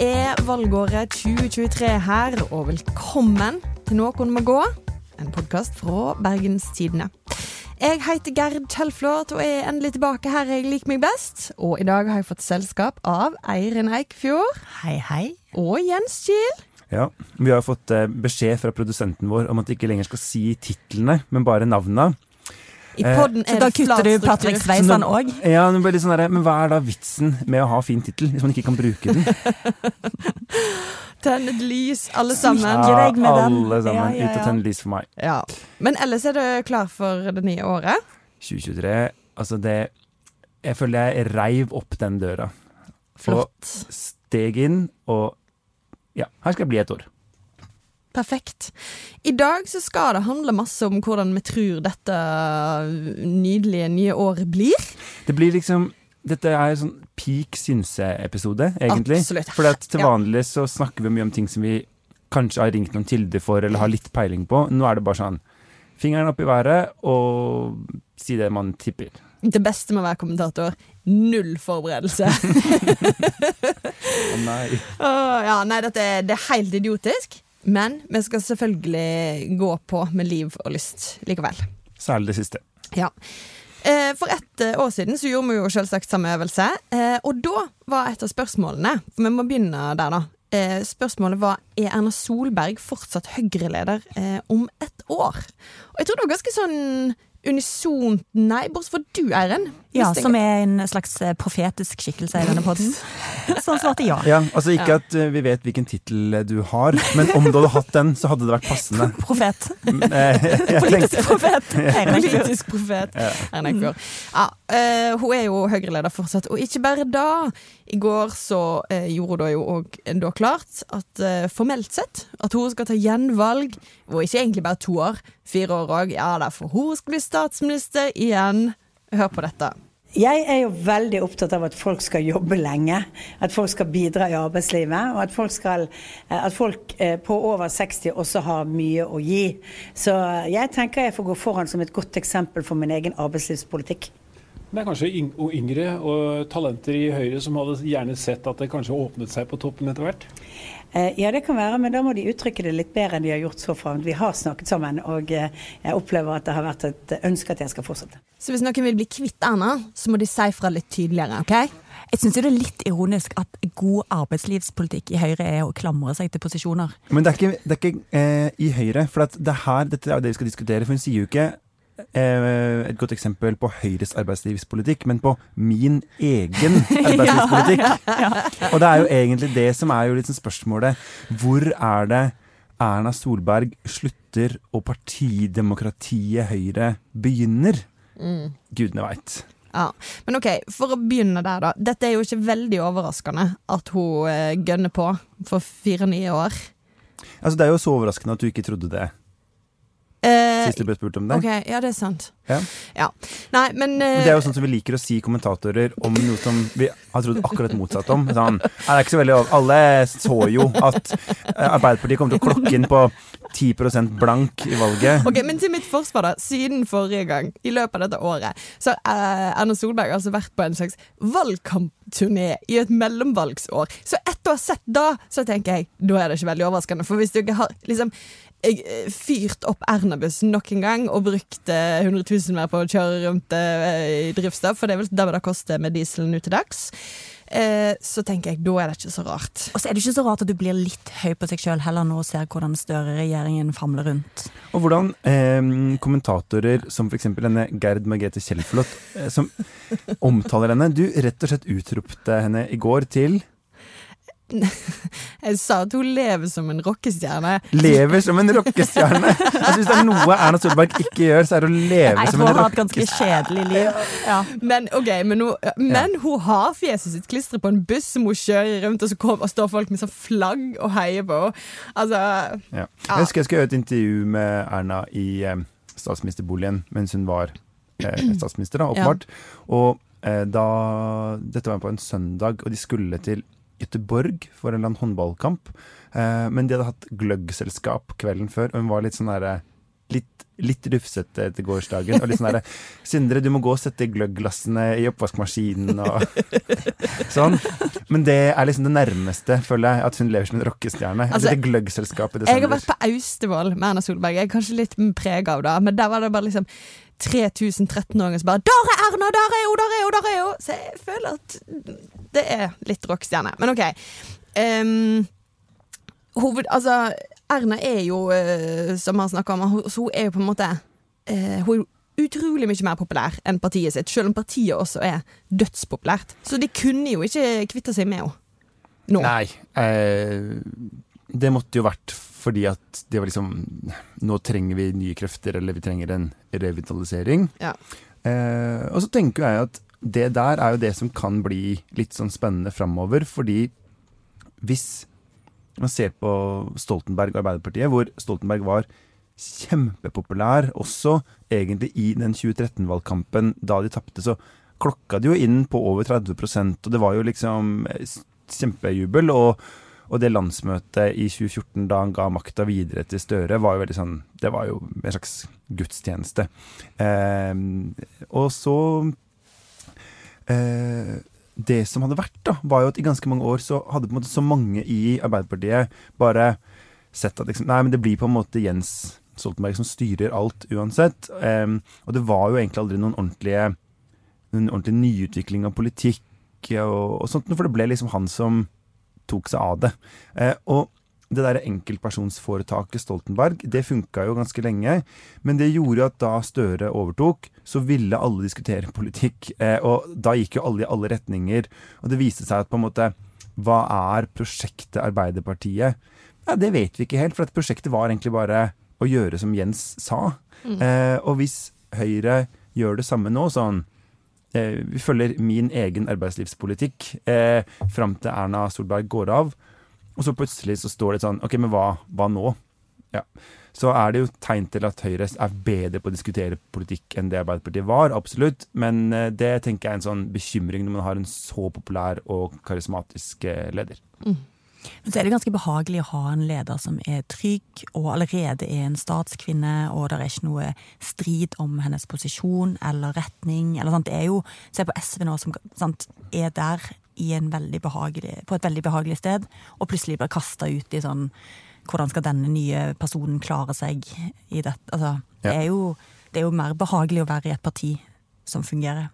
er valgåret 2023 her, og velkommen til Noen må gå, en podkast fra Bergenstidene. Jeg heter Gerd Kjellflot og er endelig tilbake her jeg liker meg best. Og i dag har jeg fått selskap av Eirin Eikfjord Hei, hei. og Jens Kiel. Ja, Vi har fått eh, beskjed fra produsenten vår om at vi ikke lenger skal si titlene, men bare navnene. I Eh, podden Så er da det flat kutter du. Patrick Sveisan òg? Ja, det blir litt sånn der, men hva er da vitsen med å ha fin tittel, hvis man ikke kan bruke den? Tenn et lys, alle sammen. Den. alle sammen. Ja, ja, Ut og tenn lys for meg. Ja. Men ellers er du klar for det nye året? 2023, altså det Jeg føler jeg reiv opp den døra. Flott. Steg inn, og ja, her skal jeg bli et år. Perfekt. I dag så skal det handle masse om hvordan vi tror dette nydelige nye året blir. Det blir liksom Dette er en sånn peak synse-episode, egentlig. Absolutt. For til Ja. vanlig så snakker vi mye om ting som vi kanskje har ringt noen kilder for, eller har litt peiling på. Nå er det bare sånn fingeren opp i været og si det man tipper. Det beste med å være kommentator null forberedelse. Å nei. Oh, ja, nei, dette det er helt idiotisk. Men vi skal selvfølgelig gå på med liv og lyst likevel. Særlig det siste. Ja. Eh, For ett eh, år siden så gjorde vi jo selvsagt samme øvelse. eh, Og da var et av spørsmålene For vi må begynne der, da. Spørsmålet var er Erna Solberg fortsatt Høyre-leder om et år. Og jeg tror det var ganske sånn unisont nei, bortsett fra du, Eiren. Ja, som er en slags eh, profetisk skikkelse i denne podden. han svarte ja. Ja, altså ikke at eh, vi vet hvilken tittel du har, men om du hadde hatt den, så hadde det vært passende. Profet. Eh, tenkte, Politisk profet. Politisk profet. Ja. Ja, eh, hun er jo Høyre-leder fortsatt, og ikke bare da. I går så eh, gjorde hun jo òg da klart at eh, formelt sett at hun skal ta gjenvalg, og ikke egentlig bare to år, fire år òg. Ja da, for hun skal bli statsminister igjen. Hør på dette. Jeg er jo veldig opptatt av at folk skal jobbe lenge. At folk skal bidra i arbeidslivet. Og at folk, skal, eh, at folk eh, på over 60 også har mye å gi. Så jeg tenker jeg får gå foran som et godt eksempel for min egen arbeidslivspolitikk. Det er kanskje yngre og talenter i Høyre som hadde gjerne sett at det kanskje åpnet seg på toppen etter hvert. Eh, Ja, det kan være, men da må de uttrykke det litt bedre enn de har gjort så fram. Vi har snakket sammen, og eh, jeg opplever at det har vært et ønske at jeg skal fortsette. Så hvis noen vil bli kvitt Erna, så må de si fra litt tydeligere. ok? Jeg syns det er litt ironisk at god arbeidslivspolitikk i Høyre er å klamre seg til posisjoner. men det er ikke, det er ikke eh, i Høyre, for at det her, dette er jo det vi skal diskutere. For hun sier jo ikke et godt eksempel på Høyres arbeidslivspolitikk, men på min egen arbeidslivspolitikk. Og det er jo egentlig det som er jo sånn spørsmålet. Hvor er det Erna Solberg slutter og partidemokratiet Høyre begynner? Gudene veit. Ja, Men OK, for å begynne der, da. Dette er jo ikke veldig overraskende at hun eh, gønner på for fire nye år. Altså, det er jo så overraskende at du ikke trodde det Eh, sist du ble spurt om det. OK, ja, det er sant. Ja. Ja. Nei, men, eh, Men det er jo sånn som vi liker å si kommentatorer om noe som vi har trodd akkurat motsatt om. Sånn, «Nei, det er ikke så veldig Alle så jo at eh, Arbeiderpartiet kommer til å klokke inn på 10% blank i valget. Ok, Men til mitt forsvar, da. Siden forrige gang, i løpet av dette året, så har eh, Erna Solberg altså vært på en slags valgkampturné i et mellomvalgsår. Så etter å ha sett da, så tenker jeg da er det ikke veldig overraskende. For hvis du ikke har liksom jeg, eh, fyrt opp Erna-bussen nok en gang og brukt eh, 100 000 mer på å kjøre rundt eh, i drivstoff, for det er vel det koster med dieselen nå til dags, så tenker jeg da er det ikke så rart. Og så er det ikke så rart at du blir litt høy på seg sjøl heller nå og ser hvordan Støre-regjeringen famler rundt. Og hvordan eh, kommentatorer som f.eks. denne Gerd Margrethe Kjellflot, eh, som omtaler henne Du rett og slett utropte henne i går til Jeg sa at hun lever som en rockestjerne. Lever som en rockestjerne! Altså, hvis det er noe Erna Solberg ikke gjør, så er det å leve Nei, som en hun har et ganske rockestjerne. kjedelig liv. Ja. Men okay, men, hun, men hun har fjeset sitt klistret på en buss som hun kjører rundt, og så kommer, og står folk med sånn flagg og heier på henne. Altså Ja. Jeg husker jeg skulle gjøre et intervju med Erna i eh, statsministerboligen mens hun var eh, statsminister, da, åpenbart. Og eh, da Dette var på en søndag, og de skulle til Göteborg for en eller annen håndballkamp. Eh, men de hadde hatt gløggselskap kvelden før, og hun var litt sånn derre litt, litt rufsete etter gårsdagen. Og litt sånn derre Sindre, du må gå og sette gløggglassene i oppvaskmaskinen og sånn. Men det er liksom det nærmeste, føler jeg, at hun lever som en rockestjerne. Altså, Dette gløggselskapet Jeg har vært på Austevoll med Erna Solberg. Jeg er kanskje litt preg av det, men der var det bare liksom 3000 13-åringer som bare 'Der er Erna! Der er hun! Der er hun! Der er hun!' Så jeg føler at det er litt rockestjerne. Men OK. Um, hoved, altså, Erna er jo, eh, som han snakka om, hun, hun er jo på en måte eh, Hun er utrolig mye mer populær enn partiet sitt, selv om partiet også er dødspopulært. Så de kunne jo ikke kvitte seg med henne nå. Nei. Eh, det måtte jo vært fordi at det var liksom Nå trenger vi nye krefter, eller vi trenger en revitalisering. Ja. Eh, og så tenker jeg at det der er jo det som kan bli litt sånn spennende framover, fordi hvis man ser på Stoltenberg og Arbeiderpartiet, hvor Stoltenberg var kjempepopulær også egentlig i den 2013-valgkampen da de tapte, så klokka det jo inn på over 30% og det var jo liksom kjempejubel. Og, og det landsmøtet i 2014 da han ga makta videre til Støre, var jo veldig sånn Det var jo en slags gudstjeneste. Eh, og så eh, Det som hadde vært, da, var jo at i ganske mange år så hadde på en måte så mange i Arbeiderpartiet bare sett at liksom, Nei, men det blir på en måte Jens Stoltenberg som styrer alt uansett. Eh, og det var jo egentlig aldri noen ordentlige noen ordentlig nyutvikling av politikk og, og sånt, for det ble liksom han som tok seg av det. Eh, og det der enkeltpersonsforetaket Stoltenberg, det funka jo ganske lenge, men det gjorde jo at da Støre overtok, så ville alle diskutere politikk, eh, og da gikk jo alle i alle retninger, og det viste seg at på en måte hva er prosjektet Arbeiderpartiet? Ja, det vet vi ikke helt, for at prosjektet var egentlig bare å gjøre som Jens sa. Eh, og hvis Høyre gjør det samme nå, sånn eh, Vi følger min egen arbeidslivspolitikk eh, fram til Erna Solberg går av. Og så plutselig så står det sånn OK, men hva, hva nå? Ja. Så er det jo tegn til at Høyre er bedre på å diskutere politikk enn det Arbeiderpartiet var, absolutt. Men eh, det tenker jeg er en sånn bekymring når man har en så populær og karismatisk leder. leder. Men så er det ganske behagelig å ha en leder som er trygg, og allerede er en statskvinne, og det er ikke noe strid om hennes posisjon eller retning. Eller? Det er jo, Se på SV nå, som sant, er der behagelig, på et veldig behagelig sted, og plutselig blir kasta ut i sånn Hvordan skal denne nye personen klare seg i dette? Altså, det, er jo, det er jo mer behagelig å være i et parti som fungerer.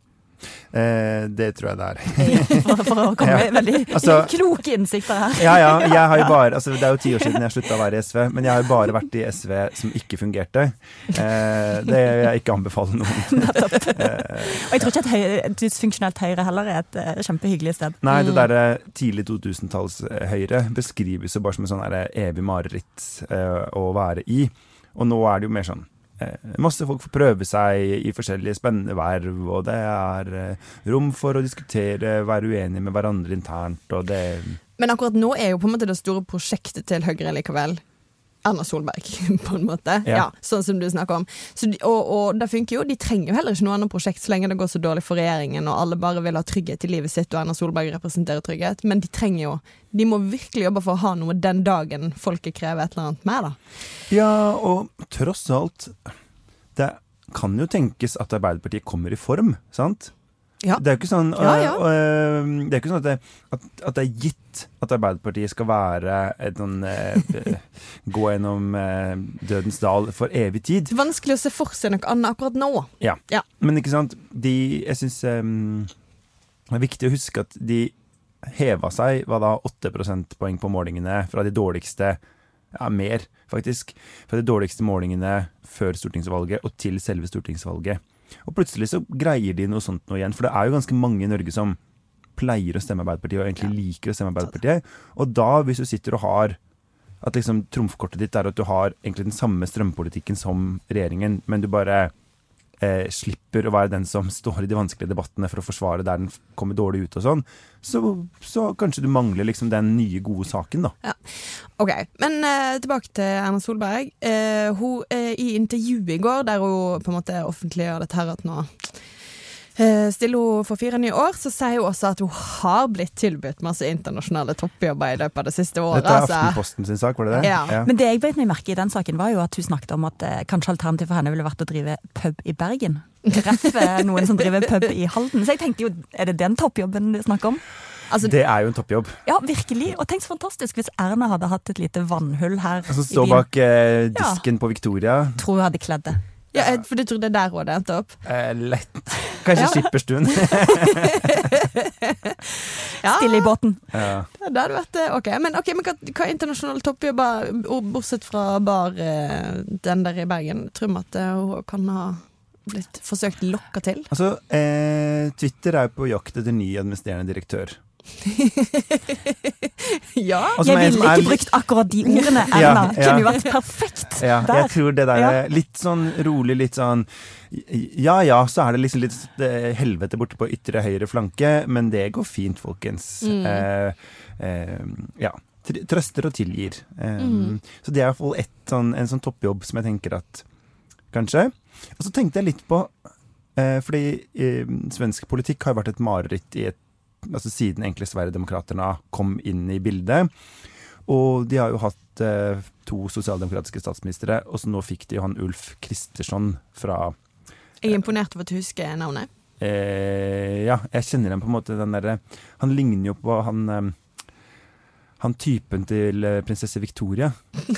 Eh, det tror jeg det er. For, for å komme med veldig Altså- kloke innsikter her. Ja, ja. Jeg har jo bare, altså, det er jo ti år siden jeg slutta å være i SV, men jeg har jo bare vært i SV som ikke fungerte. Eh, det vil jeg ikke anbefale noen. Og jeg tror ikke et, høy, dysfunksjonelt Høyre heller er et eh, kjempehyggelig sted. Nei, det derre tidlig 2000-talls-Høyre beskrives jo bare som en sånn evig mareritt eh, å være i. Og nå er det jo mer sånn eh, Masse folk får prøve seg i forskjellige spennende verv, og det er eh, rom for å diskutere, være uenige med hverandre internt, og det Men akkurat nå er jo på en måte det store prosjektet til Høyre likevel Erna Solberg, på en måte. Ja. Ja. sånn som du snakker om. Så, og, og det funker jo. De trenger jo heller ikke noe annet prosjekt så lenge det går så dårlig for regjeringen og alle bare vil ha trygghet i livet sitt, og Erna Solberg representerer trygghet. Men de trenger jo De må virkelig jobbe for å ha noe den dagen folket krever et eller annet mer, da. Ja, og tross alt Det kan jo tenkes at Arbeiderpartiet kommer i form, sant? Ja. Det er jo ikke sånn, Ja, ja. øh, øh, det er ikke sånn at, det, at, at det er gitt at Arbeiderpartiet skal være et sånn øh, Gå gjennom øh, dødens dal for evig tid. Vanskelig å se for seg noe annet akkurat nå. Ja. Ja. Men ikke sant, de Jeg syns det er viktig å huske at de heva seg hva da, 8 prosentpoeng på målingene fra de dårligste ja, mer, faktisk. Fra de dårligste målingene før stortingsvalget og til selve stortingsvalget. Og plutselig så greier de noe sånt nå igjen, for det er jo ganske mange i Norge som pleier å stemme Arbeiderpartiet, og egentlig liker å stemme Arbeiderpartiet. Og da, hvis du sitter og har at liksom trumfkortet ditt er at du har egentlig den samme strømpolitikken som regjeringen, men du bare eh, slipper å være den som står i de vanskelige debattene for å forsvare der den kommer dårlig ut og sånn, så, så kanskje du mangler liksom den nye, gode saken, da. Ok, men eh, tilbake til Erna Solberg. Eh, hun eh, I intervjuet i går, der hun på en måte offentliggjør dette her at nå stiller hun for fire nye år, så sier hun også at hun har blitt tilbudt masse internasjonale toppjobber i løpet av det siste året. Dette er altså. Aftenposten sin sak, var det det? Ja. Men det jeg beit meg merke i den saken, var jo at hun snakket om at eh, kanskje alternativet for henne ville vært å drive pub i Bergen. Treffe noen som driver pub i Halden. Så jeg tenkte jo, er det den toppjobben det er snakk om? Altså, Det er jo en toppjobb. Ja, virkelig. Og tenk så fantastisk hvis Erna hadde hatt et lite vannhull her Altså står stå bak eh, disken på Victoria. Tror hun hadde kledd det. ja, for du tror det er der hun hadde endt opp? Eh, lett. Kanskje Ja. skipperstuen. Ja, Stille i båten. ja. det hadde vært eh, ok. Men, okay, men hva, hva er internasjonale toppjobber, bortsett fra bar eh, den der i Bergen? Tror vi at eh, hun kan ha blitt forsøkt lokka til? Altså, eh, Twitter er jo på jakt etter ny administrerende direktør. ja. Altså, Jeg ville ikke brukt akkurat de ordene, Erna. ja. Kunne jo vært perfekt Ja, der. jeg tror det der Ja. er litt sånn rolig, litt sånn Ja ja, så er det liksom litt eh, helvete borte på ytre høyre flanke, men det går fint, folkens. Mm. Eh, eh, ja. Trøster og tilgir. Eh, Mm. Så det er iallfall sånn, en sånn toppjobb som jeg tenker at Kanskje. Og så tenkte jeg litt på eh, Fordi eh, svensk politikk har jo vært et mareritt i et Altså siden egentlig Sverigedemokraterna kom inn i bildet. Og de har jo hatt eh, to sosialdemokratiske statsministre, og så nå fikk de jo han Ulf Kristersson fra Jeg er imponert over at du husker navnet. eh, Ja, jeg kjenner igjen på en måte den derre Han ligner jo på han eh, han typen til eh, prinsesse Victoria.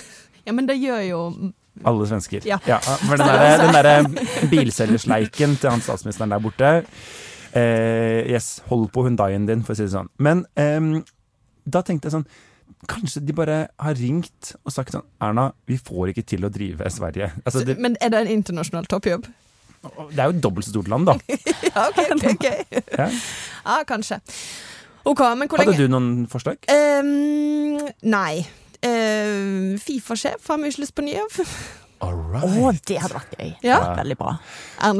Ja, men det gjør jo Alle svensker. Ja. for den derre der bilselgersleiken til han statsministeren der borte eh, Yes, hold på hundaien din, for å si det sånn. Men eh, da tenkte jeg sånn Kanskje de bare har ringt og sagt sånn Erna, vi får ikke til å drive Sverige. Altså, det, Men er det en internasjonal toppjobb? det er jo et dobbelt så stort land, da. Ja, ok, ok, ok. Ja. Ja, kanskje. Ok, men hvor Hadde lenge du noen forslag? Um, Nei. Uh, Fifa-sjef har vi ikke lyst på ny av. All Å, det hadde vært gøy. Ja. Veldig bra.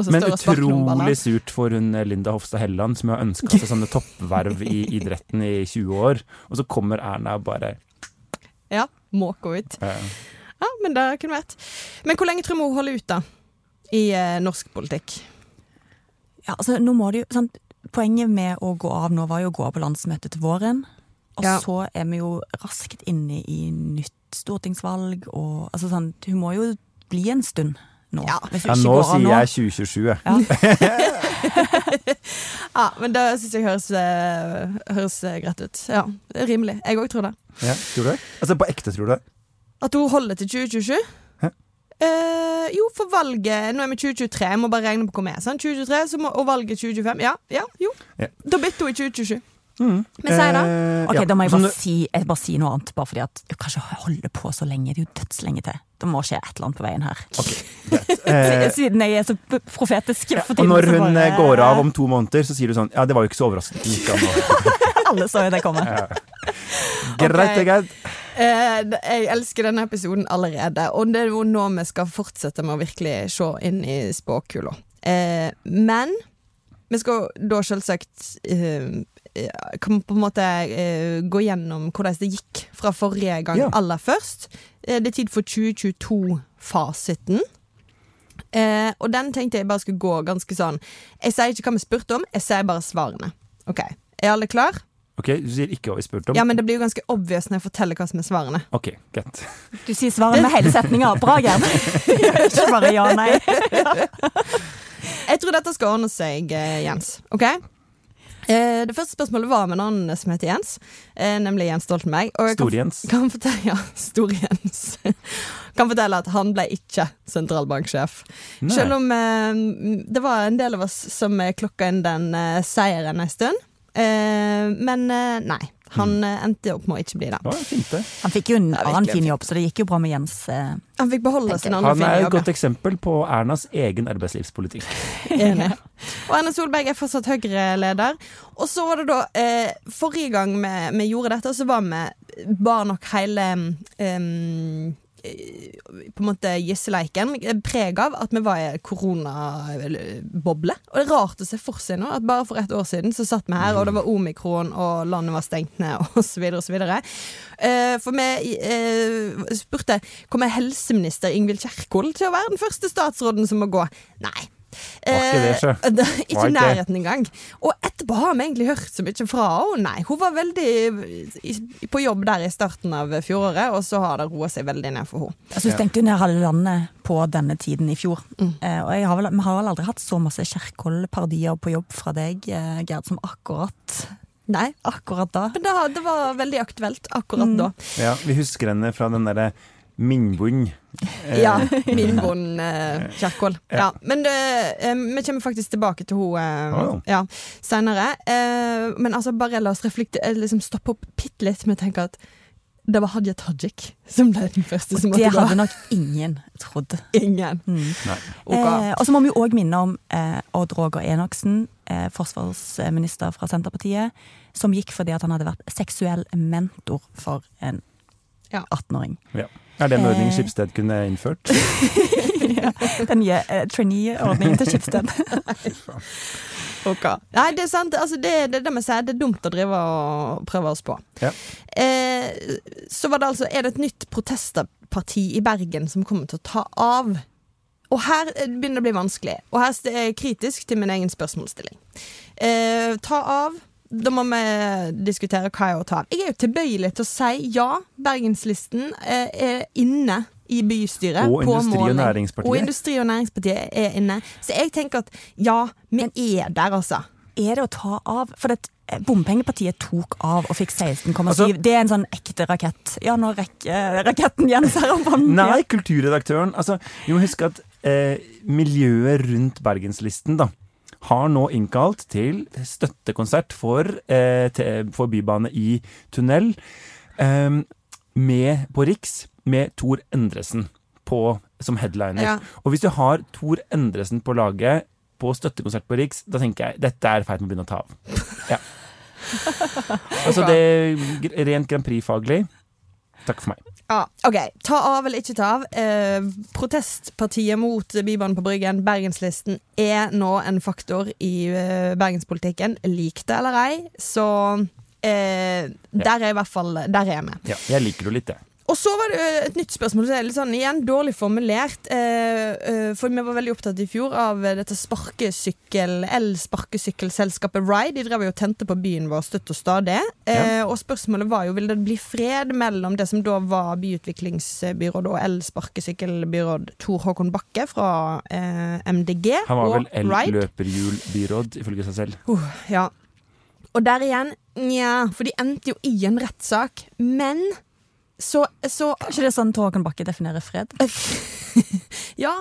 Men utrolig surt for hun eh, Linda Hofstad Helleland, som har ønska seg sånne toppverv i idretten i 20 år. Og så kommer Erna og bare Ja, måke ut. eh, Ja, men det kunne vært. Men hvor lenge tror vi hun holder ut, da? I eh, norsk politikk? Ja, altså, nå må det jo, sant? Poenget med å gå av nå var jo å gå av på landsmøtet til våren. Og Ja. så er vi jo raskt inne i nytt stortingsvalg og altså, sånn, Hun må jo bli en stund nå. Ja. Ja, nå sier jeg 2027. Ja. Ja, men det syns jeg høres, eh, høres eh, greit ut. Ja, rimelig. Jeg òg tror det. Ja, tror du det? Altså på ekte, tror du det? At hun holder til 2027? Hæ? Eh, jo, for valget Nå er vi 2023, jeg må bare regne på hvor vi er. Sant? 2023, så må, og valget 2025. Ja, ja, jo. Ja. Da bytter hun i 2027. Mm. Men si da. Eh, Ok, ja. Da må jeg bare si, jeg bare si noe annet, bare fordi at jeg kan ikke holde på så lenge. Det er jo dødslenge til. Det må skje et eller annet på veien her. eh, Siden jeg er så profetisk Ja. og når hun bare- eh, går av om to måneder, så sier du sånn Ja, det var jo ikke så overraskende. Alle så jo det komme. Greit, det er greit. Eh, jeg elsker denne episoden allerede, og det er jo nå vi skal fortsette med å virkelig se inn i spåkula. Eh, men vi skal da selvsagt kan på en måte uh, gå gjennom hvordan det gikk fra forrige gang Ja. aller først. Eh, det er tid for 2022-fasiten. Uh, og den tenkte jeg bare skulle gå ganske sånn Jeg sier ikke hva vi spurte om, jeg sier bare svarene. Ok, Er alle klar? Ok, Du sier ikke hva vi spurte om? Ja, men det blir jo ganske obvious når jeg forteller hva som er svarene. Ok, greit. Du sier svarene med hele setninga. Bra, Gerd. Ikke bare ja, nei. Jeg tror dette skal ordne seg, eh, Jens. Ok? Eh, det første spørsmålet var med en annen som heter Jens, eh, nemlig Jens Stoltenberg. Og Stor-Jens. kan fortelle, ja, Stor-Jens. kan fortelle at han ble ikke sentralbanksjef. Nei. Selv om eh, det var en del av oss som eh, klokka inn den eh, seieren en stund. Eh, men nei, han mm. endte opp med å ikke bli det. Ja, fint det. Han fikk jo en annen fin jobb, så det gikk jo bra med Jens. eh. Han fikk beholde sin andre Han er et godt eksempel på Ernas egen arbeidslivspolitikk. Enig. Og Erna Solberg er fortsatt Høyre-leder. Og så var det da eh, Forrige gang vi, vi gjorde dette, så var vi bar nok hele eh, På en måte gisseleiken preg av at vi var i koronaboble. Og det er rart å se for seg nå at bare for et år siden så satt vi her, og det var omikron, og landet var stengt ned, og så videre og så videre. Eh, for vi eh, spurte kommer helseminister Ingvild Kjerkol til å være den første statsråden som må gå. Nei. Var ikke det, sjø. Eh, ikke i ikke. nærheten engang. Og etterpå har vi egentlig hørt så mye fra henne. Nei, hun var veldig på jobb der i starten av fjoråret, og så har det roa seg veldig ned for henne. Altså, hun tenkte jo ned halve landet på denne tiden i fjor. Mm. Eh, og jeg har vel, vi har vel aldri hatt så masse Kjerkol-parodier på jobb fra deg, eh, Gerd, som akkurat, Nei, akkurat da. men det, det var veldig aktuelt akkurat Mm. da. Ja, vi husker henne fra den derre Minbund. Eh, Ja, min bonde eh, Kjerkol. Ja. Ja. Men det, eh, vi kommer faktisk tilbake til henne eh, Å. ja, senere. Eh, men altså, bare la oss eh, liksom stoppe opp bitte litt med å tenke at det var Hadia Tajik som ble den første som Det hadde nok ingen trodd. Ingen. Mm. Eh, og så må vi jo òg minne om eh, Odd Roger Enoksen, eh, forsvarsminister fra Senterpartiet, som gikk fordi at han hadde vært seksuell mentor for en. 18-åring. Ja. Er det en ordning Eh. Skipsted kunne innført? ja, den nye eh, trainee-ordningen til Skipsted. okay. Nei, det er sant. Altså, det, det det med seg, Det er dumt å drive og prøve oss på. Ja. Eh, så var det altså Er det et nytt protestparti i Bergen som kommer til å ta av? Og her eh, begynner det å bli vanskelig. Og her er jeg kritisk til min egen spørsmålsstilling. Eh, ta av. Da må vi diskutere hva er å ta av. Jeg er jo tilbøyelig til å si ja, Bergenslisten eh, er inne i bystyret. Og på Industri- og. Næringspartiet. Og Industri- og Næringspartiet er inne. Så jeg tenker at ja, vi er der, altså. Er det å ta av? For det, eh, Bompengepartiet tok av og fikk 16,7. Altså- det er en sånn ekte rakett. Ja, nå rekker raketten Jens her opp hånden. Nei, kulturredaktøren. Altså, vi må huske at eh, miljøet rundt Bergenslisten da, har nå innkalt til støttekonsert for, eh, til, for bybane i tunnel eh, med, på Riks med Tor Endresen på, som headliner. Ja. Og hvis du har Tor Endresen på laget på støttekonsert på Riks, da tenker jeg dette er i ferd med å begynne å ta av. Ja. Altså det rent Grand Prix-faglig Takk for meg. Ja, ok. Ta av eller ikke ta av. Eh, protestpartiet mot Bybanen på Bryggen, Bergenslisten, er nå en faktor i eh, bergenspolitikken. Lik det eller ei. Så eh, der er i hvert fall Der er vi. Ja, jeg liker det litt, jeg. Og så var det jo et nytt spørsmål. Så er litt sånn, igjen dårlig formulert. Eh, eh, for vi var veldig opptatt i fjor av eh, dette sparkesykkel el-sparkesykkelselskapet Ride. De drev jo og tente på byen vår støtt og stadig. Eh, Og spørsmålet var jo vil det bli fred mellom det som da var byutviklingsbyråd og el-sparkesykkelbyråd Tor Håkon Bakke fra eh, MDG Han var vel el-løperhjulbyråd, ifølge seg selv. Uh, ja. Og der igjen, nja, for de endte jo i en rettssak. Men så, så Er ikke det sånn Tåken Bakke definerer fred? Ja,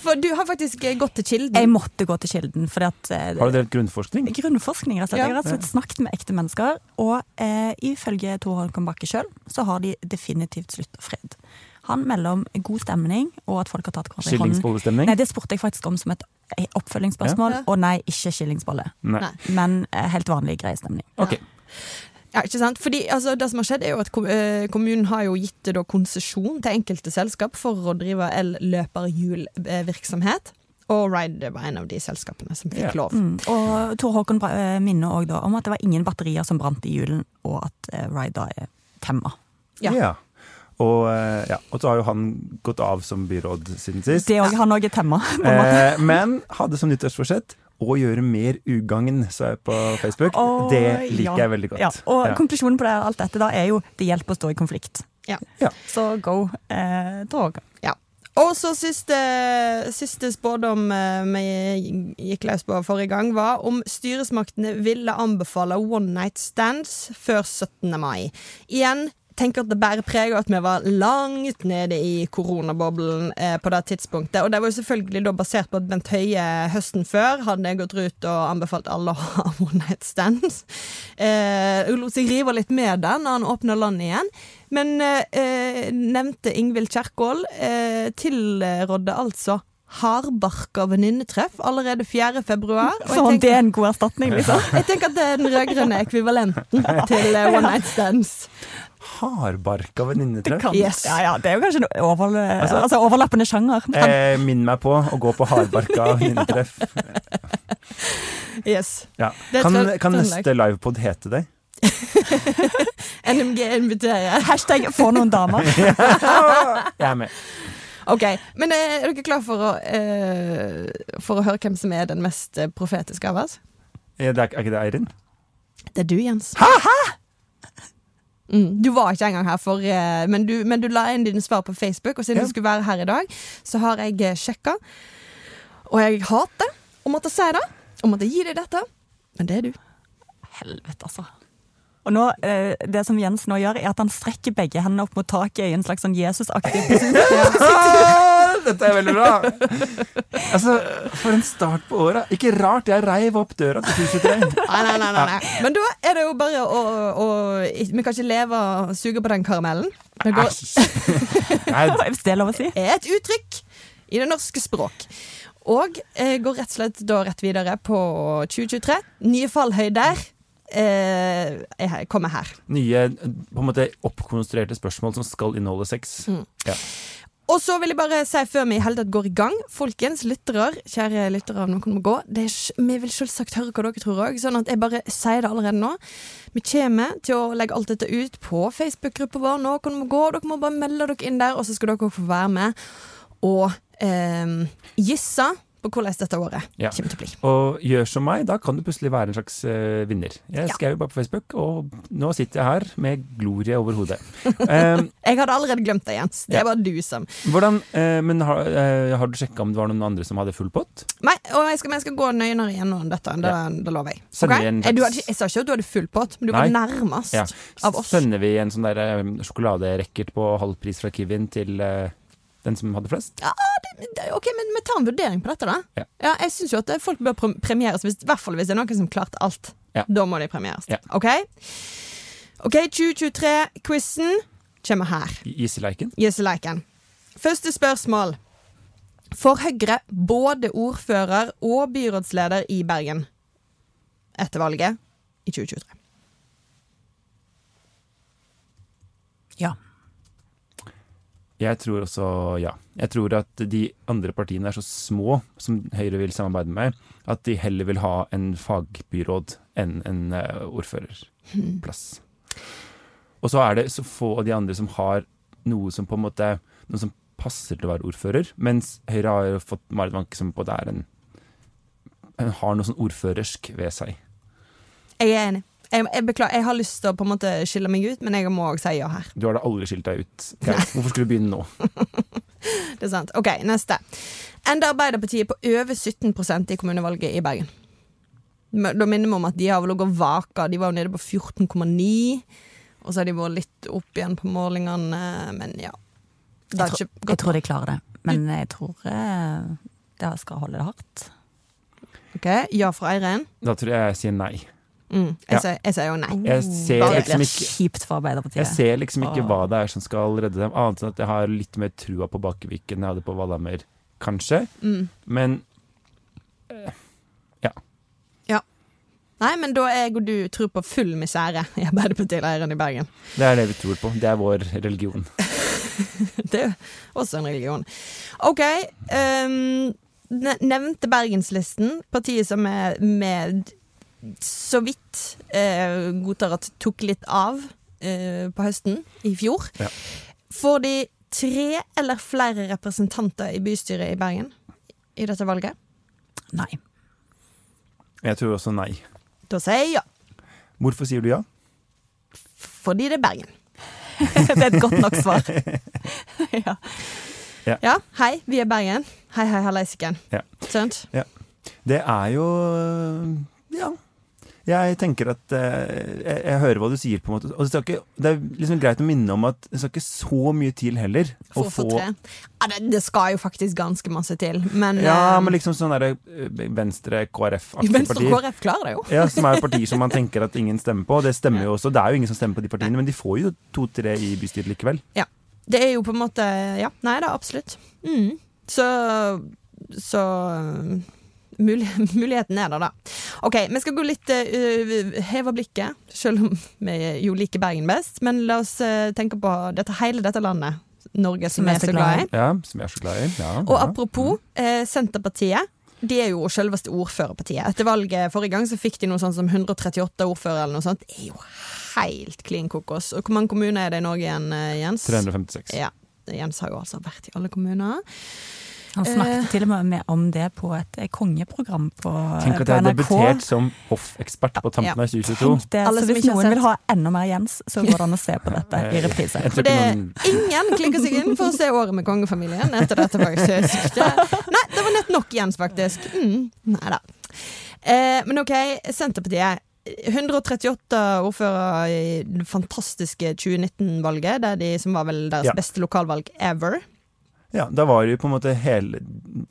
for du har faktisk eh, gått til kilden. Jeg måtte gå til kilden, fordi at eh, Har du drevet grunnforskning? Grunnforskning, rett og slett. Ja. Jeg har rett og slett snakket med ekte mennesker, og eh, ifølge Tåken Bakke sjøl, så har de definitivt slutta fred. Han melder om god stemning, og at folk har tatt hverandre i hånden. Skillingsbollestemning? Nei, det spurte jeg faktisk om som et eh, oppfølgingsspørsmål, Ja. og nei, ikke skillingsbolle. Nei. Men eh, helt vanlig grei stemning. Ok. Ja, ikke sant? Fordi altså, Det som har skjedd er jo at eh, Kommunen har jo gitt konsesjon til enkelte selskap for å drive el-løperhjulvirksomhet. Og Ride var en av de selskapene som fikk lov. Mm. Og Tor Håkon eh, minner òg om at det var ingen batterier som brant i hjulen, og at eh, Ride da er temma. Ja. Ja. Og, ja. og så har jo han gått av som byråd siden sist. Det òg, han òg er temma. Eh, men hadde som nyttårsforsett å gjøre mer ugagn, sa jeg på Facebook. Oh, det liker ja. jeg veldig godt. Ja, og Ja. konklusjonen på det, alt dette da er jo det hjelper å stå i konflikt. Ja. Ja. Så go, eh, Håkon. Og så siste, siste spådom eh, vi gikk løs på forrige gang, var om styresmaktene ville anbefale one night stands før 17. mai. Igjen tenker at det bærer preg av at vi var langt nede i koronaboblen eh, på det tidspunktet. Og det var jo selvfølgelig da basert på at Bent Høie høsten før hadde gått ut og anbefalt alle å ha one night stands. Eh, lot seg rive litt med det når han åpna landet igjen. Men eh, nevnte Ingvild Kjerkol eh, tilrådde altså hardbarka venninnetreff allerede 4. februar. Og Så det er en god erstatning, liksom. jeg tenker at det er den rød-grønne ekvivalenten til eh, one night stands. Hardbarka venninnetreff. Yes. Ja, ja, det er jo kanskje en overl Altså- altså, overlappende sjanger. Eh, Minn meg på å gå på hardbarka venninnetreff. Yes. Ja. Kan, kan neste livepod hete det? NMG inviterer. Hashtag 'få noen damer'. Jeg er med. OK. Men eh, er dere klar for å, eh, for å høre hvem som er den mest eh, profetiske av oss? Er, det, er ikke det Eirin? Det er du, Jens. Mm, du var ikke engang her, for, eh, men, du, men du la inn dine svar på Facebook, og siden Ja. du skulle være her i dag, så har jeg eh, sjekka. Og jeg hater å måtte si det, å måtte gi deg dette, men det er du. Helvete, altså. Og nå, eh, Det som Jens nå gjør, er at han strekker begge hendene opp mot taket i en slags sånn Jesus-aktig posisjon. Dette er veldig bra! Altså, For en start på året. Ikke rart jeg reiv opp døra til 2023. Nei, nei, nei, nei. Men da er det jo bare å, å Vi kan ikke leve og suge på den karamellen. Det går, Hvis det er lov å si. er et uttrykk i det norske språk. Og eh, går rett og slett da rett videre på 2023. Nye fallhøyder eh, jeg kommer her. nye på en måte oppkonstruerte spørsmål som skal inneholde sex. Mm. Ja. Og så vil jeg bare si før vi i hele går i gang, folkens, lyttere, kjære lyttere av Noen må gå, er, vi vil selvsagt høre hva dere tror òg, sånn at jeg bare sier det allerede nå. Vi kommer til å legge alt dette ut på Facebook-gruppa vår, Noen må gå, dere må bare melde dere inn der, og så skal dere få være med og eh, gisse på hvordan dette året Ja. kommer til å bli. Og gjør som meg, da kan du plutselig være en slags uh, vinner. Jeg Ja. skrev jo bare på Facebook, og nå sitter jeg her med glorie over hodet. Um, Jeg hadde allerede glemt det, Jens. Det Ja. var du som hvordan, uh, men har, uh, har du sjekka om det var noen andre som hadde full pott? Nei, og jeg skal, jeg skal gå nøyere gjennom dette. Det, Ja. det lover jeg. Okay? Hadde, jeg sa ikke at du hadde full pott, men du Nei. var nærmest Ja. av oss. Sender vi en sånn der eh, sjokoladerekkert på halv pris fra Kiwin til eh, den som hadde flest? Det- Ok, men vi tar en vurdering på dette, da. Ja. jeg syns jo at folk bør pre- premieres, hvis, i hvert fall hvis det er noen som klarte alt. Ja. Da må de premieres. Ja. OK? Ok, 2023-quizen kommer her. Gisseleiken. Første spørsmål. For Høyre både ordfører og byrådsleder i Bergen etter valget i 2023? Ja. Jeg tror også ja. Jeg tror at de andre partiene er så små som Høyre vil samarbeide med, at de heller vil ha en fagbyråd enn en eh, ordførerplass. Og så er det så få av de andre som har noe som på en måte Noe som passer til å være ordfører, mens Høyre har jo fått Marit Wanke som på det er en Hun har noe sånn ordførersk ved seg. Jeg er enig. Jeg, jeg beklager, jeg har lyst til å på en måte skille meg ut, men jeg må òg si ja her. Du har da aldri skilt deg ut. Geir. Hvorfor skulle du begynne nå? Det er sant. Ok, neste. Enda Arbeiderpartiet på over 17% i kommunevalget i Bergen. Da minner vi om at de har ligget og vaka. De var jo nede på 14,9. Og så har de vært litt opp igjen på målingene, men ja. Det Jeg, tro, jeg tror de klarer det, men jeg tror det skal holde det hardt. Ok, Ja fra Eirin. Da tror jeg jeg sier nei. Mm. Ja. Jeg, sier, jeg sier jo nei. Jeg ser Det liksom blir ikke kjipt for Jeg ser liksom ikke hva det er som skal redde dem, annet enn at jeg har litt mer trua på Bakkevik enn jeg hadde på Valhammer, kanskje. Mm. Men Nei, men da er jeg og du tror på full misere i Arbeiderpartileiren i Bergen. det er det vi tror på. Det er vår religion. Det er også en religion. OK. Um, nevnte Bergenslisten, partiet som er med så vidt eh, godtar at tok litt av eh, på høsten i fjor. Ja. Får de tre eller flere representanter i bystyret i Bergen i dette valget? Nei. Jeg tror også nei. Da sier jeg ja, Hvorfor sier du ja? fordi det er Bergen. Det er et godt nok svar. ja. Ja, hei, vi er Bergen. Hei, hei, hallaisiken. Ja. Sant? Det er jo Ja. Jeg tenker at eh, jeg, jeg hører hva du sier, på en måte. Og ikke, det er liksom greit å minne om at det skal ikke så mye til heller. For å få tre. Ja, det, det skal jo faktisk ganske masse til, men Ja, eh, men liksom sånn derre eh, venstre KrF-aktige Venstre KrF klarer det jo. Ja, Som er partier som man tenker at ingen stemmer på. Det stemmer jo også. Det er jo ingen som stemmer på de partiene, men de får jo to-tre i bystyret likevel. Ja. Det er jo på en måte Ja, nei da, absolutt. Mm. Så Så mulig, muligheten er der, da. OK, vi skal gå litt uh, Heve blikket, selv om vi jo liker Bergen best. Men la oss uh, tenke på dette, hele dette landet. Norge som, som er så glad i. Ja, Som er så glad i. Ja, Og ja. apropos uh, Senterpartiet. De er jo selveste ordførerpartiet. Etter valget forrige gang så fikk de noe sånt som 138 ordførere eller noe sånt. Det er jo helt klin kokos. Og hvor mange kommuner er det i Norge igjen, eh, Jens? 356. Ja. Jens har jo altså vært i alle kommuner. Han snakket til og med om det på et eh, kongeprogram på, Tenk at på jeg har debutert som hoffekspert på tampen Ja. av 2022. Det, så hvis noen sett- vil ha enda mer Jens, så går det an å se på dette i reprise. For det er ingen klinker seg inn for å se Året med kongefamilien etter dette, faktisk. Det, nei, det var nett nok Jens, faktisk. Mm, nei da. Eh, men OK, Senterpartiet. 138 ordførere i det fantastiske 2019-valget, der de som var vel deres Ja. beste lokalvalg ever. Ja, da var jo på en måte hele,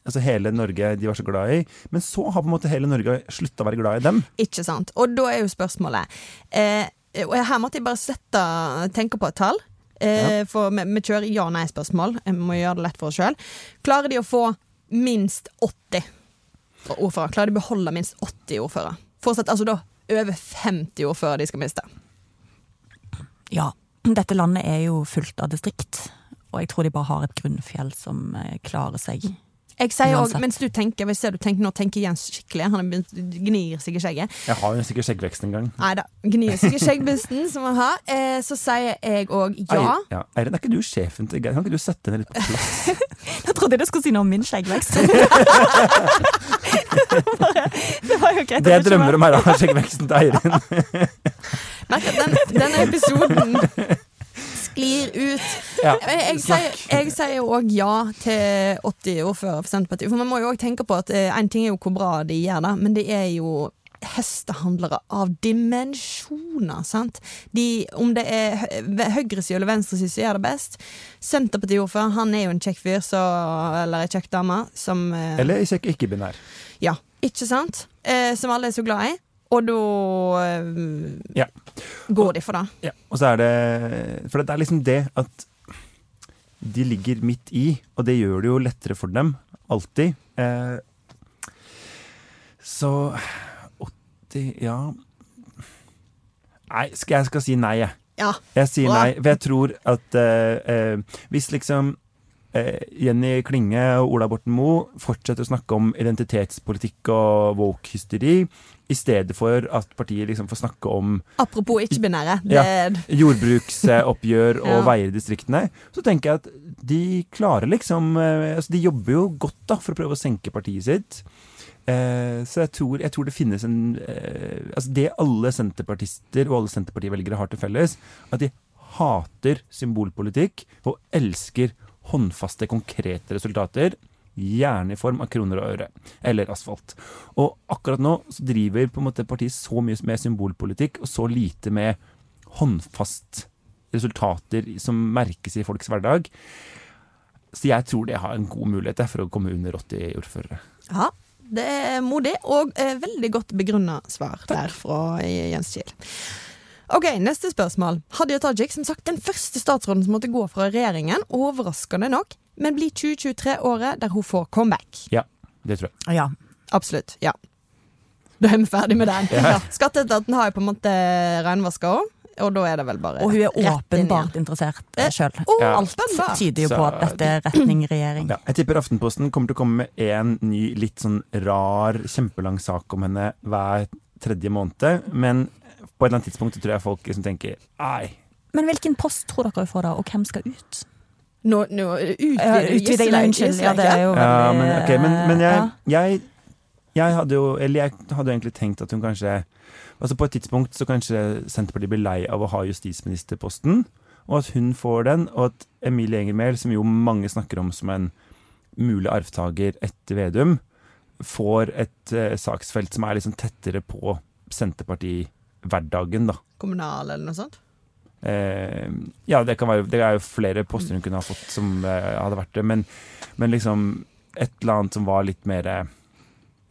altså hele Norge de var så glad i. Men så har på en måte hele Norge slutta å være glad i dem. Ikke sant? Og da er jo spørsmålet eh, Og her måtte jeg bare sette tenke på et tall. Eh, For vi, vi kjører ja-nei-spørsmål. Vi må gjøre det lett for oss sjøl. Klarer de å få minst 80 ordførere? Klarer de å beholde minst 80 ordførere? Fortsatt altså da over 50 ordførere de skal miste. Ja, dette landet er jo fullt av distrikt, og jeg tror de bare har et grunnfjell som eh, klarer seg. Jeg sier også, mens du tenker, hvis du tenker, Nå tenker Jens skikkelig. Han gnir seg i skjegget. Jeg har jo sikkert skjeggvekst en gang. Nei da. Gnir seg i skjeggbusten, som han har. Eh, så sier jeg òg ja. Eirin, ja. Eirin, er ikke du sjefen til Geir? Kan ikke du sette henne litt på plass? Jeg trodde du skulle si noe om min skjeggvekst. Bare- det var jo greit. Det jeg drømmer om, er å skjeggveksten til Eirin. Merk at den, denne episoden sklir ut. Ja, Jeg, jeg, sier, jo òg ja til 80 ordfører for Senterpartiet. For man må jo òg tenke på at én ting er jo hvor bra de gjør det, men det er jo hestehandlere av dimensjoner, sant. De, om det er hø- høyreside eller venstreside som gjør det best. Senterpartiordfører, han er jo en kjekk fyr, så, eller ei kjekk dame, som Eller Eller ikke ikke-binær. Ja, ikke sant? Eh, som alle er så glad i. Og da eh, Ja. går de for det. Ja, og så er det For det er liksom det at de ligger midt i, og det gjør det jo lettere for dem. Alltid. Eh, så 80 Ja Nei, skal jeg skal si nei, jeg. Ja. Jeg sier nei, for jeg tror at eh, eh, hvis liksom eh, Jenny Klinge og Ola Borten Moe fortsetter å snakke om identitetspolitikk og woke-hysteri, i stedet for at partiet liksom får snakke om Apropos ikke-binære. Ja. Jordbruksoppgjør og Ja. veier i distriktene, så tenker jeg at de klarer liksom eh, altså De jobber jo godt da for å prøve å senke partiet sitt. Eh, så jeg tror, jeg tror det finnes en eh, Altså det alle senterpartister og alle senterpartivelgere har til felles, at de hater symbolpolitikk og elsker håndfaste, konkrete resultater. Gjerne i form av kroner og øre, eller asfalt. Og akkurat nå så driver på en måte partiet så mye med symbolpolitikk og så lite med håndfast resultater som merkes i folks hverdag. Så jeg tror det har en god mulighet for å komme under 80 ordførere. Ja, det er modig og eh, veldig godt begrunna svar der fra Jens Kiel. Ok, Neste spørsmål. Hadia Tajik, som sagt den første statsråden som måtte gå fra regjeringen, overraskende nok, men blir 2023 året der hun får comeback. Ja, det tror jeg. Ja. Absolutt. Ja. Da er vi ferdig med den. Ja. Skatteetaten har jo på en måte renvaska òg. og da er det vel bare Og hun er åpenbart interessert Eh, sjøl. Å, Ja. alt. Tyder jo på at dette er retning regjering. Ja, jeg tipper Aftenposten kommer til å komme med en ny, litt sånn rar, kjempelang sak om henne hver tredje måned. Men på et eller annet tidspunkt tror jeg folk liksom tenker Nei. Men hvilken post tror dere vi får da, og hvem skal ut? Nå, no, Utvide Ja, unnskyld. Ja, det er jo Ja, men, okay, men, men jeg, ja. jeg, jeg hadde jo Eller jeg hadde jo egentlig tenkt at hun kanskje Altså På et tidspunkt så kanskje Senterpartiet blir lei av å ha justisministerposten, og at hun får den, og at Emilie Enger Mehl, som jo mange snakker om som en mulig arvtaker etter Vedum, får et uh, saksfelt som er liksom tettere på Senterparti-hverdagen, da. Kommunal eller noe sånt? Eh, ja, det, kan være, det er jo flere poster hun kunne ha fått som eh, hadde vært det, men, men liksom et eller annet som var litt mer eh,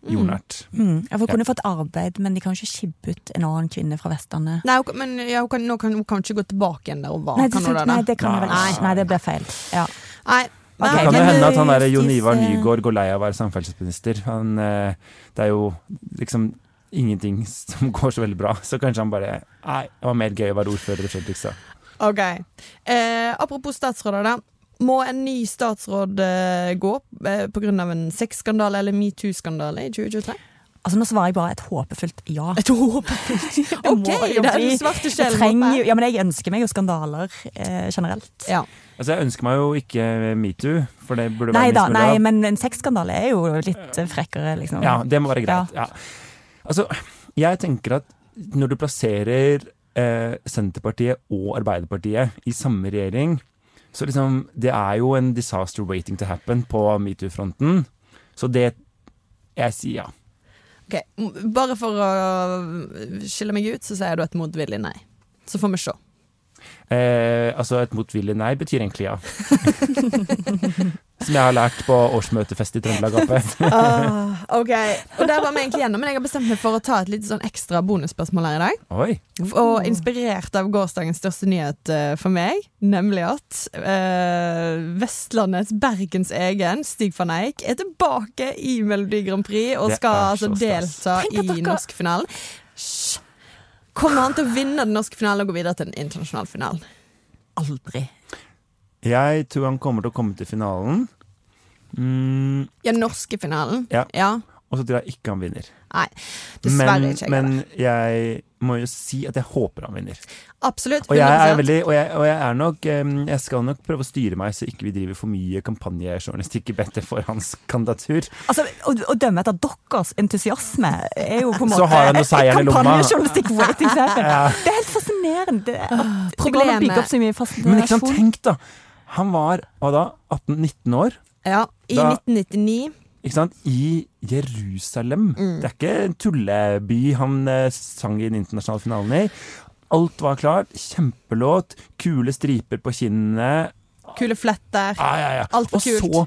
jordnært. Mm. Ja, for hun Ja. kunne fått arbeid, men de kan ikke skibbe ut en annen kvinne fra Vestlandet. Nei, men ja, hun, kan, nå kan, hun kan ikke gå tilbake igjen der hun var. Nei, kan hun det, nei, det kan jeg vel Nei. Nei, det blir feil. Ja. Nei, Okay, Det kan jo hende at han der Jon Ivar eh, Nygaard går lei av å være samferdselsminister. Han, eh, det er jo liksom ingenting som går så veldig bra, så kanskje han bare Nei, det var mer gøy å være ordfører i Fredrikstad. Ok. Eh, apropos statsråder, da. Må en ny statsråd eh, gå eh, pga. en sexskandale eller metoo-skandale i 2023? Altså Nå svarer jeg bare et håpefullt ja. Et håpefullt OK, det er den svarte sjelen. jo, ja, men jeg ønsker meg jo skandaler eh, generelt. Ja. Altså, jeg ønsker meg jo ikke metoo, for det burde Nei være da, minst nei, da, men en sexskandale er jo litt eh, frekkere, liksom. Ja, det må være greit. Ja. Altså, jeg tenker at når du plasserer eh, Senterpartiet og Arbeiderpartiet i samme regjering, så liksom Det er jo en disaster waiting to happen på metoo-fronten. Så det Jeg sier ja. Ok, Bare for å skille meg ut, så sier du et motvillig nei. Så får vi se. Eh, altså et motvillig nei betyr egentlig ja. Som jeg har lært på årsmøtefest i Trøndelag Ap. Ah, ok, og Der var vi egentlig gjennom, men jeg har bestemt meg for å ta et litt sånn ekstra bonusspørsmål her i dag. Oi. Og inspirert av gårsdagens største nyhet uh, for meg, nemlig at uh, Vestlandets Bergens egen Stig van Eijk er tilbake i Melodi Grand Prix og Det skal altså delta Tenk at i norskfinalen. Hysj! Kommer han til å vinne den norske finalen og gå videre til den internasjonale finalen? Aldri. Jeg tror han kommer til å komme til finalen. Mm, Ja, norske finalen? Ja. ja. Og så tror jeg ikke han vinner. Nei, dessverre Men, ikke. jeg men jeg må jo si at jeg håper han vinner. Absolutt. Og jeg er 100%. veldig Og jeg, og jeg er nok Jeg skal nok prøve å styre meg så ikke vi driver for mye kampanjejournalistikk i BT for hans kandidatur. Altså, Å å dømme etter deres entusiasme er jo på en Så måte har han jo seieren i lomma. kampanjejournalistikk waiting to happen. Ja. Det er helt fascinerende. Det, Problemet. det går opp så mye Men ikke sant, tenk da. Han var hva da, 18-19 år. Ja, I Da- 1999. I Jerusalem. Det er ikke en tulleby han eh, sang i den internasjonale finalen i. Alt var klart. Kjempelåt. Kule striper på kinnene. Kule fletter. Ah, ja, ja. Alt for Og så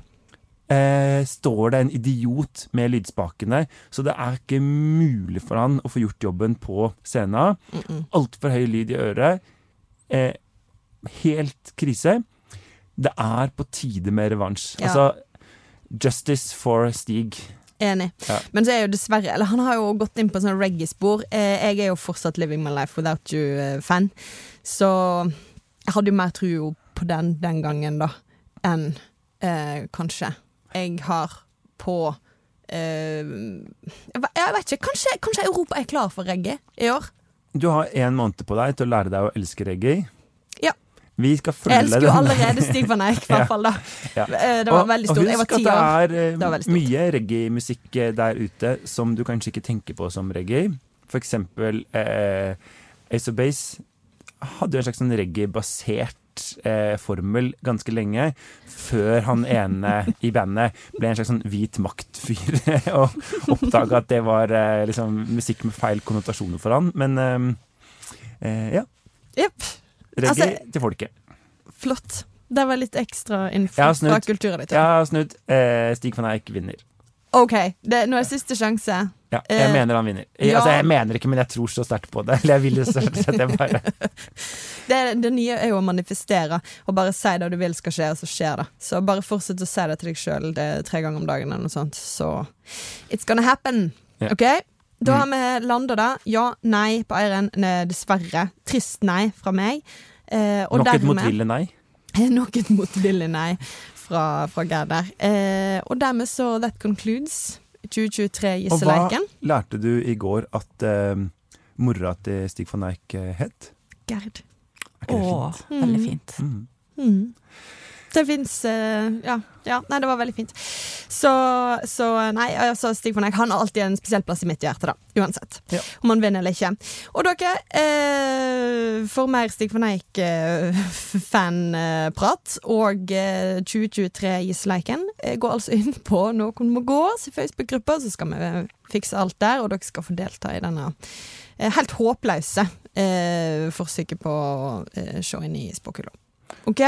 eh, står det en idiot med lydspakene, så det er ikke mulig for han å få gjort jobben på scenen. Altfor høy lyd i øret. Eh, helt krise. Det er på tide med revansj. Ja. Altså Justice for Stig. Enig. Ja. Men så er jo dessverre Eller han har jo gått inn på sånn reggae-spor. Eh, jeg er jo fortsatt Living My Life Without You-fan. Så jeg hadde jo mer tro på den den gangen, da, enn eh, kanskje jeg har på eh, jeg vet ikke. Kanskje, kanskje Europa er klar for reggae i år? Du har én måned på deg til å lære deg å elske reggae. Vi skal følge Jeg elsker jo allerede Stig van Eijk, i hvert fall. da Ja. Eh, Det var Og- veldig stort. Jeg var husk ti år. at det er Det var eh, stort. mye reggae-musikk eh, der ute som du kanskje ikke tenker på som reggae. For eksempel eh, Ace of Base hadde jo en slags sånn reggae-basert eh, formel ganske lenge, før han ene i bandet ble en slags sånn hvit maktfyr og oppdaga at det var eh, liksom musikk med feil konnotasjoner for han. Men ja. Jepp. Reggae Altså- til folket. Flott. Det var litt ekstra info fra kulturen din. Jeg har snudd. Eh, Stig van Eijk vinner. OK, det, nå er siste sjanse. Ja, jeg Eh, mener han vinner. Jeg, ja. Altså, jeg mener ikke, men jeg tror så sterkt på det. Eller jeg vil så sterkt at jeg bare Det, det nye er jo å manifestere og bare si det du vil skal skje, og så skjer det. Så bare fortsett å si det til deg sjøl tre ganger om dagen, eller noe sånt. Så it's gonna happen. Ja. OK? Da har vi landa da. Ja, nei på Eiren. Dessverre. Trist nei fra meg. Eh, og Nok et motvillig nei. Nok et motvillig nei fra, fra Gerd der. Eh, og dermed så That concludes 2023 Gisseleiken. Og hva lærte du i går at eh, mora til Stig van Eijk het? Gerd. Er ikke det fint? veldig fint. Mm. Mm. Det fins ja, ja. Nei, det var veldig fint. Så, så nei, altså Stig von Eijk han har alltid en spesiell plass i mitt hjerte, da. Uansett. Ja. Om han vinner eller ikke. Og dere, eh, for mer Stig von Eijk-fanprat og eh, 2023 Gisseleiken, eh, gå altså inn på Noen må gå sin Facebook-gruppe, så skal vi eh, fikse alt der, og dere skal få delta i denne eh, helt håpløse eh, forsøket på å eh, se inn i spåkula. OK?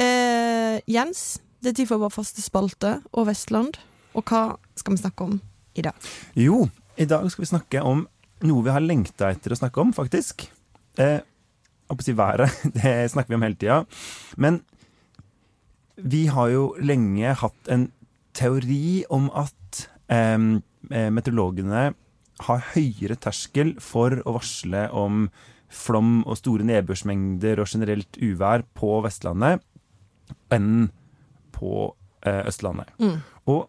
Eh, Jens, det er tid for vår faste spalte og Vestland. Og hva skal vi snakke om i dag? Jo, i dag skal vi snakke om noe vi har lengta etter å snakke om, faktisk. Eh, å si været. Det snakker vi om hele tida. Men vi har jo lenge hatt en teori om at eh, meteorologene har høyere terskel for å varsle om flom og store nedbørsmengder og generelt uvær på Vestlandet enn på eh, Østlandet. Mm. Og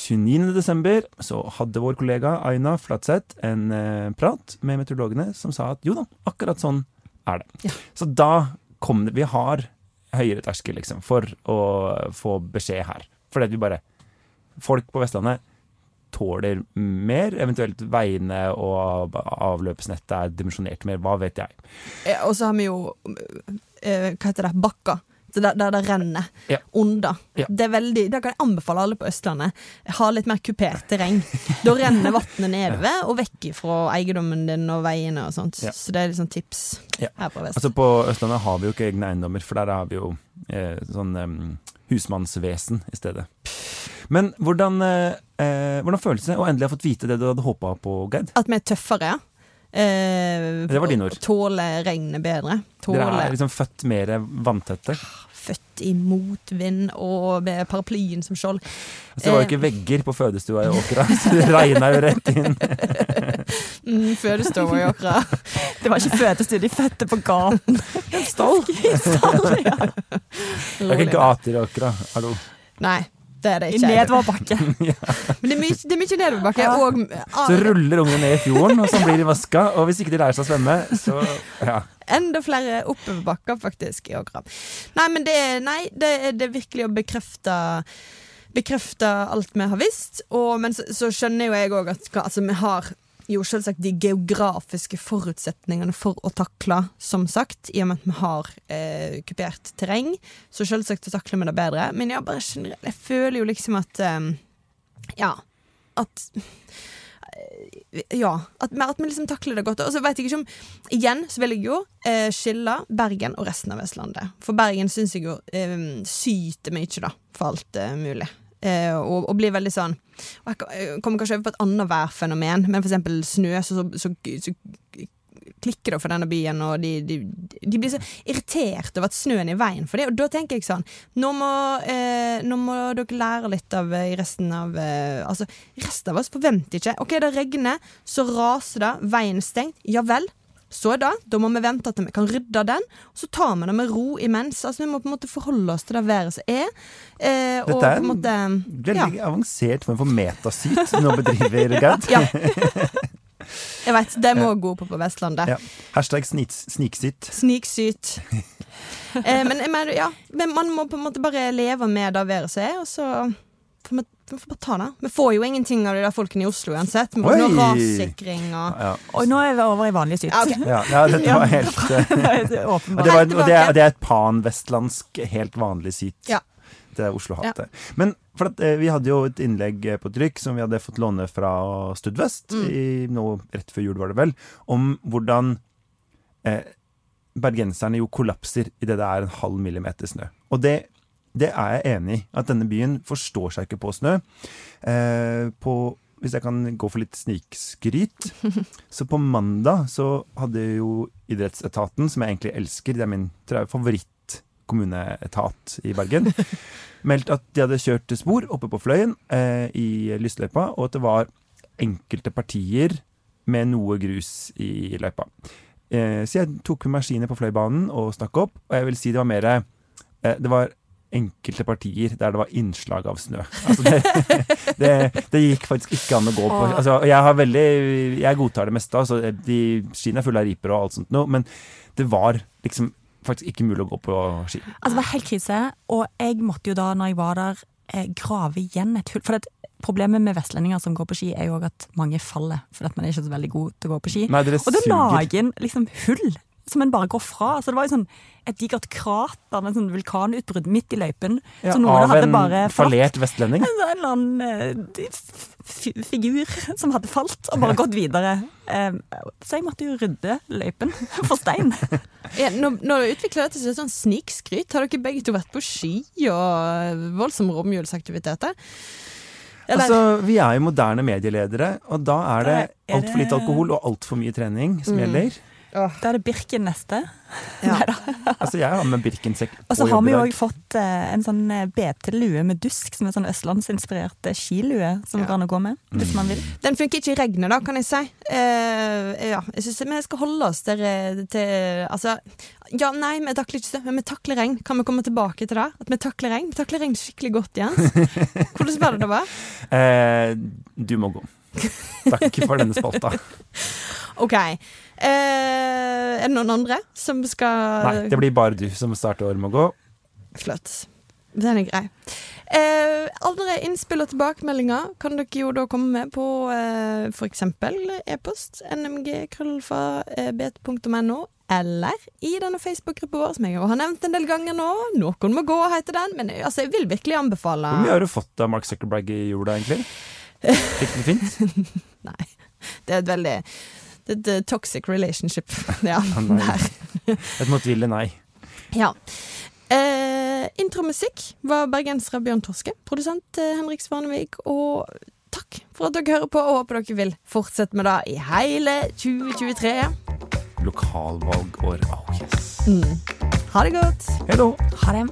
29. desember så hadde vår kollega Aina Flatseth en eh, prat med meteorologene som sa at jo da, akkurat sånn er det. Ja. Så da kom det Vi har høyere terskel, liksom, for å få beskjed her. Fordi vi bare Folk på Vestlandet tåler mer, eventuelt veiene og avløpsnettet er dimensjonert mer, hva vet jeg. Og så har vi jo eh, Hva heter det? Bakker. Så Der, der det renner Ja. under. Ja. Det veldig, Da kan jeg anbefale alle på Østlandet. Ha litt mer kupert terreng. Da renner vannet nedover og vekk fra eiendommen din og veiene og sånt. Ja. Så det er liksom tips Ja. her på Vest. Altså På Østlandet har vi jo ikke egne eiendommer, for der har vi jo eh, sånn em, husmannsvesen i stedet. Men hvordan, eh, eh, hvordan føles det å endelig ha fått vite det du hadde håpa på, Gerd? At vi er tøffere. Eh, Det var dine ord. Tåle regnet bedre. Tåle Dere er liksom født mer vanntette. født i motvind og med paraplyen som skjold. Altså, det var jo ikke vegger på fødestua i Åkra, så det regna jo rett inn. Mm, fødestua i Åkra. Det var ikke fødestue, de fødte på gaten. Stall. Stall, ja. Det er ikke gater i Åkra. Hallo. Nei, det er det I nedoverbakke. nedoverbakke. Men det er mye, det er mye nedoverbakke. Ja. Og Så ruller ungene ned i fjorden, og så blir de vaska. Og hvis ikke de lærer seg å svømme, så ja. enda flere oppoverbakker, faktisk, i Åkra. Nei, men det, er- nei, det, det er virkelig å bekrefte Bekrefte alt vi har visst. Og, men så, så skjønner jo jeg òg at altså, vi har jo selvsagt de geografiske forutsetningene for å takle, som sagt, i og med at vi har eh, kupert terreng. Så selvsagt takler vi det bedre. Men jeg bare generelt, jeg føler jo liksom at eh, Ja. At ja, at at vi liksom takler det godt. Og så vet jeg ikke om Igjen så vil jeg jo eh, skille Bergen og resten av Vestlandet. For Bergen syns jeg jo eh, syter mye, da, for alt eh, mulig. Eh, og, og blir veldig sånn og Jeg kommer kanskje over på et annet værfenomen, men eksempel snø, så, så, så, klikker det for denne byen, og de, de, de blir så irritert over at snøen er i veien for det. Og da tenker jeg sånn Nå må, eh, nå må dere lære litt av eh, resten av eh, Altså, resten av oss forventer ikke OK, det regner, så raser det, veien er stengt. Ja vel. Så da, da må vi vente til vi kan rydde den, og så tar vi det med ro imens. Altså, Vi må på en måte forholde oss til det været som er. Eh, Dette er på en måte Veldig avansert form for metasyt nå bedriver, Gerd. Ja. Jeg vet, det må gå på på Vestlandet. Ja. Hashtag sniks- sniksyt. Sniksyt. eh, men men ja, men man må på en måte bare leve med det været som er, og så får vi, vi får bare ta det. Vi får jo ingenting av de der folkene i Oslo uansett. Vi får noe rassikring og Ja, Og nå er vi over i vanlig syt. Okay. ja, ja dette var helt eh, Det åpenbart. det, var, og det, er, det er et pan-vestlandsk, helt vanlig syt. Ja. Det er Oslo-hatet. Men for at, eh, vi hadde jo et innlegg eh, på trykk som vi hadde fått låne fra Studvest, Mm. i, nå rett før jul var det vel, om hvordan eh, bergenserne jo kollapser idet det er en halv millimeter snø. Og det, det er jeg enig i. At denne byen forstår seg ikke på snø. Eh, på hvis jeg kan gå for litt snikskryt. Så på mandag så hadde jo idrettsetaten, som jeg egentlig elsker, det er min favorittkommuneetat i Bergen, meldt at de hadde kjørt spor oppe på Fløyen eh, i lystløypa, og at det var enkelte partier med noe grus i løypa. Eh, så jeg tok med maskiner på Fløibanen og stakk opp, og jeg vil si det var mer eh, Det var enkelte partier der det var innslag av snø. Altså det, det, det gikk faktisk ikke an å gå på. Altså, jeg, har veldig, jeg godtar det meste, altså, de skiene er fulle av riper og alt sånt noe, men det var liksom faktisk ikke mulig å gå på ski. Altså, det var helt krise, og jeg måtte jo da, når jeg var der, eh, grave igjen et hull. For det, problemet med vestlendinger som går på ski, er jo at mange faller, for at man er ikke så veldig god til å gå på ski. Nei, Og da suger. lager en liksom hull som en bare går fra. Så det var jo sånn et digert krater med sånn vulkanutbrudd midt i løypen. Ja, så noen av hadde en fallert vestlending. En eller annen eh, figur som hadde falt og bare gått videre. Eh, så jeg måtte jo rydde løypen for stein. Ja, når, når du utvikler dette til sånn snikskryt, har dere begge to vært på ski og voldsomme romjulsaktiviteter? Eller- Altså, vi er jo moderne medieledere, og da er det altfor lite alkohol og altfor mye trening som Mm. gjelder. Da er det Birken neste. Ja. Altså, jeg har med Birkensekk Og så har vi jo dag. òg fått eh, en sånn eh, BT-lue med dusk, som er sånn østlandsinspirert eh, skilue som Ja. går an å gå med, hvis man vil. Den funker ikke i regnet, da, kan jeg si. Uh, ja, jeg synes vi skal holde oss til, til Altså, ja, nei, vi takler ikke det, men vi takler regn. Kan vi komme tilbake til det? At vi takler regn? Vi takler regn skikkelig godt, Jens. Hvordan var det det var? Uh, du må gå. Takk for denne spalta. OK. Eh, er det noen andre som skal Nei, det blir bare du som starter året med å gå. Flott. Den er grei. Eh, andre innspill og tilbakemeldinger kan dere jo da komme med på eh, f.eks. e-post nmgkrøllfabet.no, eller i denne Facebook-gruppa vår, som jeg har nevnt en del ganger nå. Noen må gå, heter den. Men altså, jeg vil virkelig anbefale Hvor mye har du fått av Mark Zuckerberg i jula, egentlig? Fikk du det fint? Nei. Det er et veldig Eh, toxic relationship. Ja. nei. der. Et motvillig nei. ja. Eh, intromusikk var bergensere Bjørn Torske. Produsent eh, Henrik Svanevik. Og takk for at dere hører på, og håper dere vil fortsette med det i hele 2023. Lokalvalgår. Oh yes. Ha det godt. Hello. Ha det.